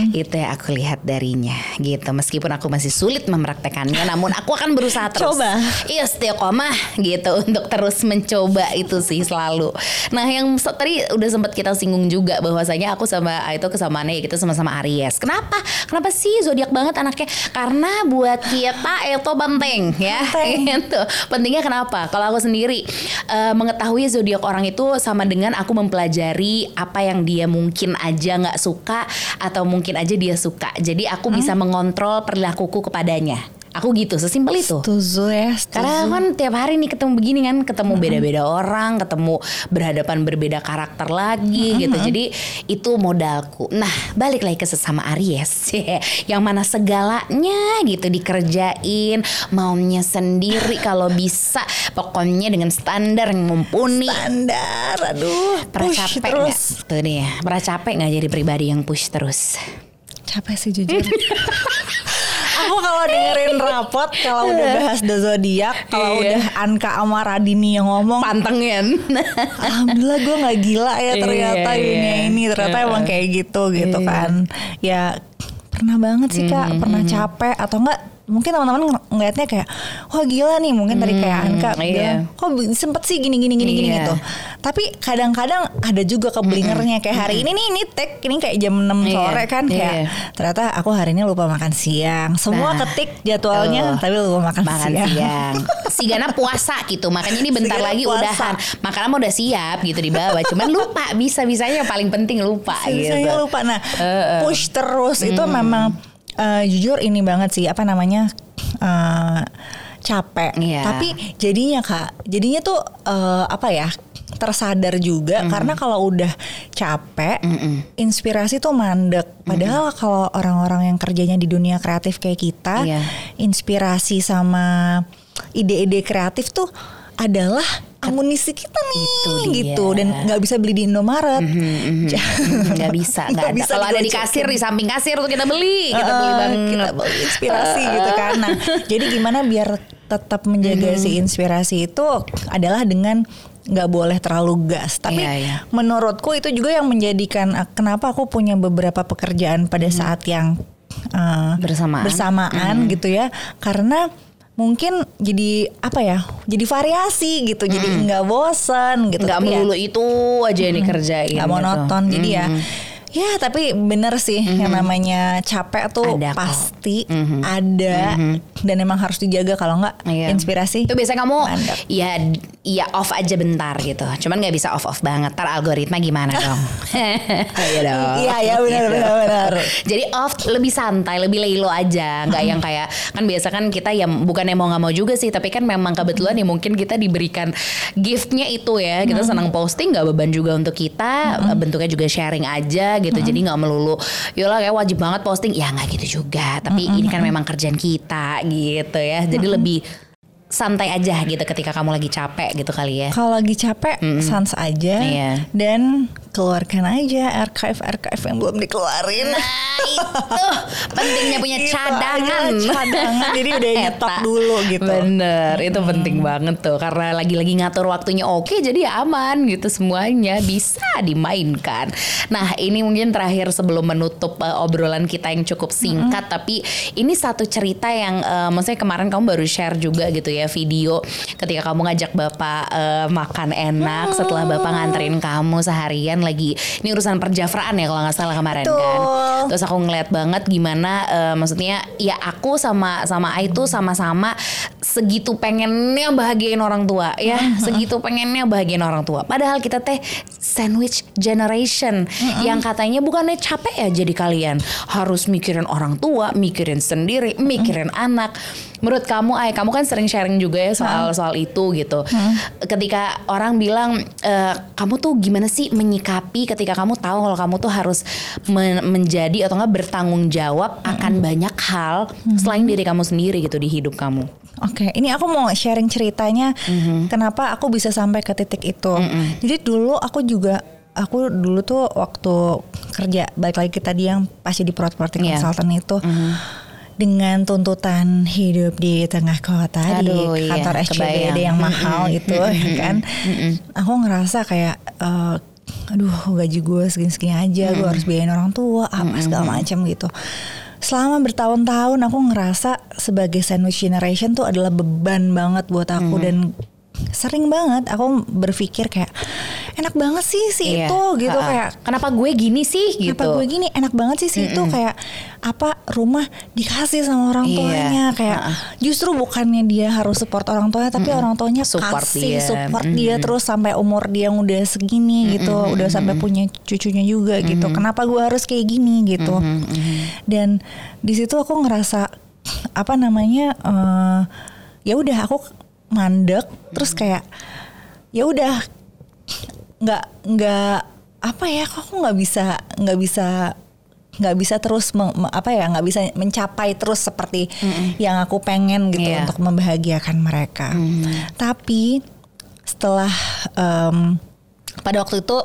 S2: Itu yang aku lihat darinya gitu. Meskipun aku masih sulit mempraktekannya, namun aku akan berusaha terus.
S1: Coba.
S2: Iya istiqomah gitu untuk terus mencoba itu sih selalu. Nah yang tadi udah sempat kita singgung juga bahwasanya aku sama itu kesamaannya ya gitu sama-sama Aries. Kenapa? Kenapa sih zodiak banget anaknya? Karena buat kita itu penting ya.
S1: Penting.
S2: Gitu. Pentingnya kenapa? Kalau aku sendiri eh, mengetahui zodiak orang itu sama dengan aku mempelajari apa yang dia mungkin aja nggak suka atau mungkin aja dia suka. Jadi aku bisa mengontrol perilakuku kepadanya. Aku gitu, sesimpel itu.
S1: Setuju ya, setuju.
S2: Karena kan tiap hari nih ketemu begini kan, ketemu beda-beda orang, ketemu berhadapan berbeda karakter lagi gitu. Jadi itu modalku. Nah, balik lagi ke sesama Aries, yang mana segalanya gitu dikerjain, maunya sendiri kalau bisa, pokoknya dengan standar yang mumpuni.
S1: standar, aduh,
S2: Pernah capek
S1: terus.
S2: nggak? Tuh nih ya, pernah capek nggak jadi pribadi yang push terus?
S1: Capek sih jujur. Aku kalau dengerin rapot kalau udah bahas the zodiak, kalau
S2: Iya.
S1: udah Anka sama Radini yang ngomong,
S2: Pantengin.
S1: alhamdulillah gue nggak gila ya ternyata
S2: Iya,
S1: dunia
S2: iya.
S1: ini ternyata
S2: Heeh.
S1: emang kayak gitu gitu
S2: Iya.
S1: kan. Ya pernah banget sih kak, pernah capek atau enggak mungkin teman-teman ng- ngelihatnya kayak wah gila nih mungkin tadi kayak Anka
S2: iya.
S1: bilang kok sempet sih gini gini gini gini
S2: Iya.
S1: gitu tapi kadang-kadang ada juga kebelingernya kayak hari ini nih ini tag ini kayak jam 6
S2: Iya,
S1: sore kan kayak
S2: iya.
S1: ternyata aku hari ini lupa makan siang semua
S2: Nah,
S1: ketik jadwalnya
S2: tuh.
S1: tapi lupa makan,
S2: makan
S1: siang,
S2: siang. Si Gana puasa gitu, makanya ini bentar
S1: Si
S2: lagi
S1: puasa.
S2: udahan. Makanan udah siap gitu di bawah, cuman lupa bisa-bisanya yang paling penting lupa gitu.
S1: Saya lupa. Nah,
S2: Heeh.
S1: push terus itu memang eh, jujur ini banget sih apa namanya eh, capek.
S2: Iya.
S1: Tapi jadinya kak, jadinya tuh eh, apa ya? tersadar juga karena kalau udah capek inspirasi tuh mandek padahal kalau orang-orang yang kerjanya di dunia kreatif kayak kita
S2: Iya.
S1: inspirasi sama ide-ide kreatif tuh adalah amunisi kita nih
S2: Itu dia.
S1: gitu dan nggak bisa beli di Indomaret Ja-
S2: Hmm, nggak bisa, nggak ada.
S1: bisa
S2: Kalau ada di kasir di samping kasir tuh kita beli, kita beli
S1: Heeh,
S2: banget.
S1: kita beli inspirasi gitu kan. Nah, jadi gimana biar tetap menjaga si inspirasi itu adalah dengan nggak boleh terlalu gas. Tapi
S2: Iya, iya.
S1: menurutku itu juga yang menjadikan uh, kenapa aku punya beberapa pekerjaan pada saat yang uh,
S2: Bersamaan.
S1: bersamaan gitu ya. Karena mungkin jadi apa ya? Jadi variasi gitu. Jadi nggak bosen gitu.
S2: Nggak
S1: ya-
S2: melulu itu aja yang dikerjain.
S1: nggak
S2: gitu.
S1: monoton jadi ya ya tapi bener sih yang namanya capek tuh
S2: Ada kok.
S1: pasti ada dan emang harus dijaga kalau nggak
S2: Iya.
S1: inspirasi
S2: Itu biasanya kamu
S1: Mandek.
S2: ya ya off aja bentar gitu. Cuman nggak bisa off off banget. Tar algoritma gimana dong? Iya dong.
S1: Iya, iya, benar,
S2: Gitu.
S1: benar, benar.
S2: Jadi off lebih santai, lebih lelo aja. Nggak yang kayak kan biasa kan kita ya bukan yang mau nggak mau juga sih. Tapi kan memang kebetulan ya mungkin kita diberikan giftnya itu ya. Kita senang posting nggak beban juga untuk kita. Bentuknya juga sharing aja gitu. Jadi nggak melulu. Yolah kayak wajib banget posting. Ya nggak gitu juga. Tapi ini kan memang kerjaan kita gitu ya. Jadi lebih santai aja gitu ketika kamu lagi capek gitu kali ya.
S1: kalau lagi capek sans aja
S2: Iya.
S1: dan keluarkan aja archive archive yang belum dikeluarin.
S2: Nah itu. Pentingnya punya
S1: Gitu
S2: cadangan.
S1: cadangan. Jadi udah nyetok dulu gitu.
S2: Bener, itu penting banget tuh. Karena lagi-lagi ngatur waktunya oke jadi ya aman gitu semuanya. Bisa dimainkan. Nah ini mungkin terakhir sebelum menutup uh, obrolan kita yang cukup singkat. Tapi ini satu cerita yang uh, maksudnya kemarin kamu baru share juga gitu ya video. Ketika kamu ngajak bapak uh, makan enak setelah bapak nganterin kamu seharian lagi ini urusan perjafraan ya kalau nggak salah kemarin kan.
S1: Betul.
S2: Terus aku ngeliat banget gimana eh, maksudnya ya aku sama sama Ai tuh sama-sama segitu pengennya bahagiain orang tua ya, segitu pengennya bahagiain orang tua. Padahal kita teh sandwich generation yang katanya bukannya capek ya jadi kalian harus mikirin orang tua, mikirin sendiri, mikirin anak. Menurut kamu Ai, kamu kan sering sharing juga ya soal soal itu gitu. Ketika orang bilang eh, kamu tuh gimana sih menyikapi ketika kamu tahu kalau kamu tuh harus men- menjadi atau enggak bertanggung jawab akan banyak hal selain diri kamu sendiri gitu di hidup kamu.
S1: Oke, ini aku mau sharing ceritanya
S2: Mhm.
S1: kenapa aku bisa sampai ke titik itu. Jadi dulu aku juga aku dulu tuh waktu kerja balik lagi ke tadi yang pasti di property
S2: Iya.
S1: consultant itu dengan tuntutan hidup di tengah kota
S2: Aduh,
S1: di
S2: iya,
S1: kantor SCBD
S2: kebayang.
S1: yang mahal
S2: Mm-mm,
S1: itu ya kan? aku ngerasa kayak eh, aduh gaji gue segini-segini aja gue harus biayain orang tua apa segala macam gitu. Selama bertahun-tahun aku ngerasa sebagai sandwich generation tuh adalah beban banget buat aku dan sering banget aku berpikir kayak enak banget sih si
S2: Iya.
S1: itu gitu
S2: Ha-ha.
S1: kayak
S2: kenapa gue gini sih? Gitu.
S1: Kenapa gue gini? Enak banget sih sih itu kayak apa rumah dikasih sama orang
S2: Iya.
S1: tuanya kayak
S2: Ha-ha.
S1: justru bukannya dia harus support orang tuanya tapi orang tuanya
S2: Support
S1: kasih
S2: dia.
S1: support dia terus sampai umur dia yang udah segini gitu udah sampai punya cucunya juga gitu. Kenapa gue harus kayak gini? gitu. Dan di situ aku ngerasa apa namanya eh, ya udah aku mandek terus kayak ya udah nggak nggak apa ya kok aku nggak bisa nggak bisa nggak bisa terus apa ya nggak bisa mencapai terus seperti yang aku pengen gitu
S2: Iya.
S1: untuk membahagiakan mereka. Tapi setelah em, pada waktu itu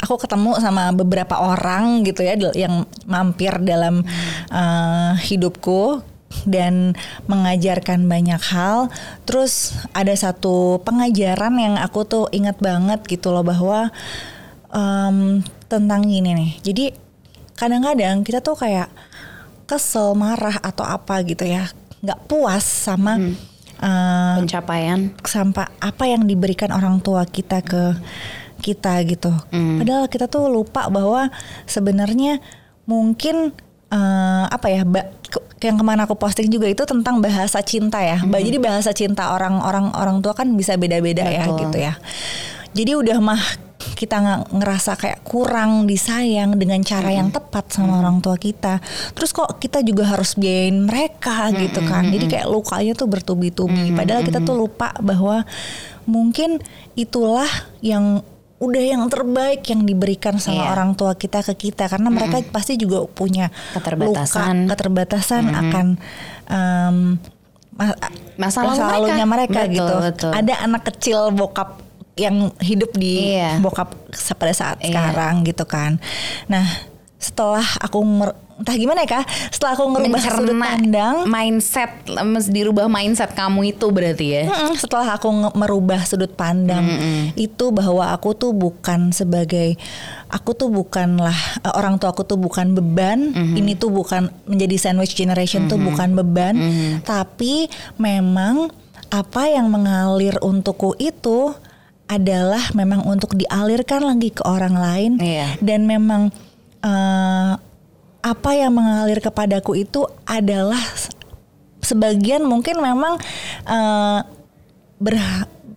S1: aku ketemu sama beberapa orang gitu ya yang mampir dalam eh, hidupku dan mengajarkan banyak hal. Terus ada satu pengajaran yang aku tuh ingat banget gitu loh bahwa em, tentang gini nih. Jadi kadang-kadang kita tuh kayak kesel, marah atau apa gitu ya, nggak puas sama eh,
S2: pencapaian
S1: sampai apa yang diberikan orang tua kita ke kita gitu. Padahal kita tuh lupa bahwa sebenarnya mungkin eh, apa ya ba- yang ke mana aku posting juga itu tentang bahasa cinta ya. Ba- Jadi bahasa cinta orang-orang orang tua kan bisa beda-beda ya gitu ya. Jadi udah mah kita nggak ngerasa kayak kurang disayang dengan cara yang tepat sama orang tua kita. Terus kok kita juga harus biayain mereka gitu kan. Jadi kayak lukanya tuh bertubi-tubi. Padahal kita tuh lupa bahwa mungkin itulah yang udah yang terbaik yang diberikan sama
S2: Iya.
S1: orang tua kita ke kita karena mereka pasti juga punya
S2: Keterbatasan.
S1: luka, keterbatasan akan em, ma-
S2: Masa lalu mereka.
S1: lalunya mereka
S2: Betul,
S1: gitu.
S2: betul.
S1: Ada anak kecil bokap yang hidup di
S2: Iya.
S1: bokap pada saat
S2: Iya.
S1: sekarang gitu kan. Nah, setelah aku entah gimana ya kak, setelah aku ngerubah sudut
S2: mencerna
S1: pandang,
S2: mindset dirubah mindset kamu itu berarti ya?
S1: Mm-mm, setelah aku merubah sudut pandang itu bahwa aku tuh bukan sebagai aku tuh bukanlah eh, orang tua aku tuh bukan beban ini tuh bukan menjadi sandwich generation tuh bukan beban. Tapi memang apa yang mengalir untukku itu adalah memang untuk dialirkan lagi ke orang lain.
S2: Iya.
S1: dan memang eh, apa yang mengalir kepadaku itu adalah sebagian mungkin memang eh, ber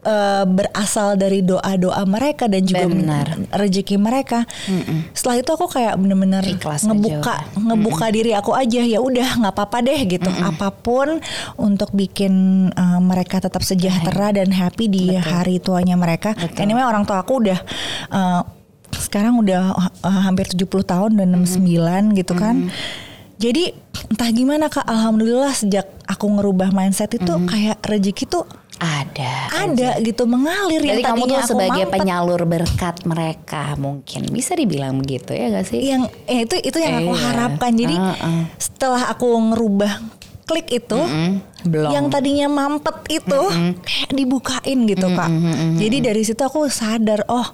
S1: eh, berasal dari doa-doa mereka dan juga
S2: Benar.
S1: rezeki mereka. Setelah itu aku kayak bener-bener
S2: Ikhlas aja
S1: ngebuka
S2: udah.
S1: ngebuka diri aku aja ya udah nggak apa-apa deh gitu. Apa pun untuk bikin eh, mereka tetap sejahtera dan happy di hari tuanya mereka. Anyway orang tua aku udah eh, sekarang udah eh, hampir 70 tahun dan 69 gitu kan. Jadi entah gimana Kak, alhamdulillah sejak aku ngerubah mindset itu kayak rezeki tuh
S2: ada
S1: ada gitu mengalir
S2: Jadi
S1: yang
S2: kamu tuh
S1: aku
S2: sebagai
S1: mampet.
S2: penyalur berkat mereka mungkin bisa dibilang begitu ya gak sih?
S1: yang eh, itu itu yang aku
S2: Iya.
S1: harapkan. Jadi
S2: Heeh.
S1: setelah aku ngerubah klik itu
S2: belum.
S1: yang tadinya mampet itu kayak dibukain gitu Kak. Jadi dari situ aku sadar oh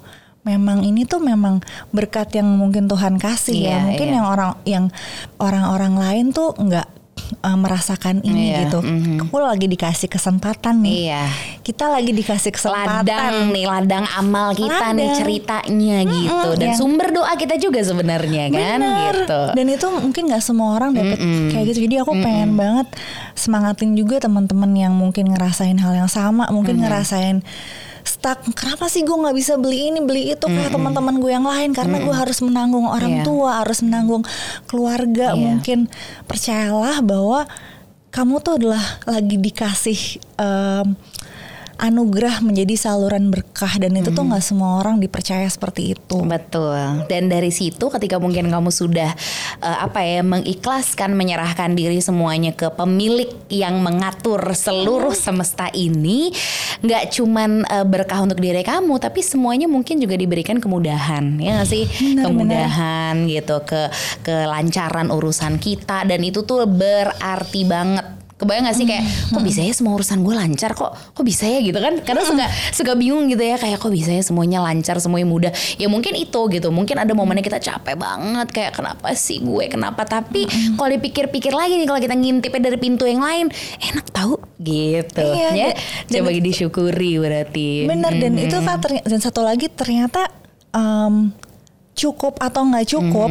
S1: memang ini tuh memang berkat yang mungkin Tuhan kasih
S2: Iya,
S1: ya. Mungkin
S2: iya.
S1: yang orang yang orang-orang lain tuh nggak eh, merasakan ini
S2: Iya,
S1: gitu. Aku lagi dikasih kesempatan nih.
S2: Iya.
S1: Kita lagi dikasih kesempatan.
S2: ladang nih ladang amal kita nih
S1: Ladang.
S2: ceritanya gitu dan
S1: yang-
S2: sumber doa kita juga sebenarnya kan
S1: Bener.
S2: gitu.
S1: Dan itu mungkin nggak semua orang dapet kayak gitu. Jadi aku pengen banget semangatin juga teman-teman yang mungkin ngerasain hal yang sama, mungkin ngerasain stuck. Kenapa sih gue nggak bisa beli ini beli itu kayak teman-teman gue yang lain? Karena gue harus menanggung orang
S2: Iya.
S1: tua, harus menanggung keluarga.
S2: Iya.
S1: Mungkin percayalah bahwa kamu tuh adalah lagi dikasih. em, anugerah menjadi saluran berkah. Dan itu tuh nggak semua orang dipercaya seperti itu.
S2: Betul. Dan dari situ ketika mungkin kamu sudah uh, apa ya mengikhlaskan menyerahkan diri semuanya ke pemilik yang mengatur seluruh semesta ini, nggak cuman uh, berkah untuk diri kamu, tapi semuanya mungkin juga diberikan kemudahan, ya gak sih?
S1: Benar,
S2: kemudahan gitu ke kelancaran urusan kita. Dan itu tuh berarti banget Kebayang gak sih? Kayak kok bisa ya semua urusan gue lancar kok? Kok bisa ya gitu kan? Karena suka suka bingung gitu ya. Kayak kok bisa ya semuanya lancar semuanya mudah? Ya mungkin itu gitu. Mungkin ada momennya kita capek banget. Kayak kenapa sih gue? Kenapa? Tapi kalau dipikir-pikir lagi nih kalau kita ngintipnya dari pintu yang lain enak tahu gitu.
S1: Iya,
S2: ya?
S1: dan-
S2: coba disyukuri berarti.
S1: Benar dan itu dan satu lagi ternyata em, cukup atau nggak cukup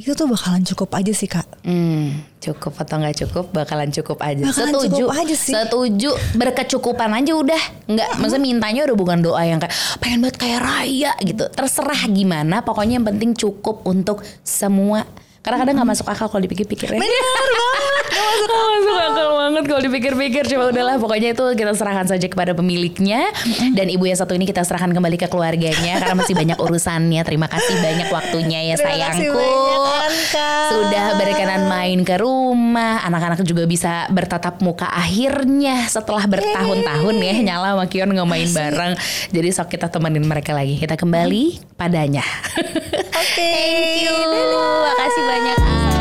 S1: itu tuh bakalan cukup aja sih kak.
S2: Hmm, cukup atau nggak cukup bakalan cukup aja.
S1: Bakalan
S2: Setuju.
S1: cukup aja sih.
S2: Setuju. Berkecukupan aja udah. Nggak, maksudnya mintanya udah bukan doa yang kayak pengen banget kayak raya gitu. Terserah gimana, pokoknya yang penting cukup untuk semua. Karena kadang nggak masuk akal kalau dipikir-pikir ya.
S1: Benar banget.
S2: Gak masuk, masuk akal. banget kalau dipikir-pikir. Coba udahlah pokoknya itu kita serahkan saja kepada pemiliknya. Dan ibu yang satu ini kita serahkan kembali ke keluarganya Karena masih banyak urusannya. Terima kasih banyak waktunya ya
S1: Terima
S2: sayangku.
S1: banyak.
S2: Sudah berkenan main ke rumah. Anak-anak juga bisa bertatap muka akhirnya Setelah bertahun-tahun ya. Nyala sama Kion nggak main bareng. Jadi sok kita temenin mereka lagi. Kita kembali padanya.
S1: Oke.
S2: Thank you. Makasih banyak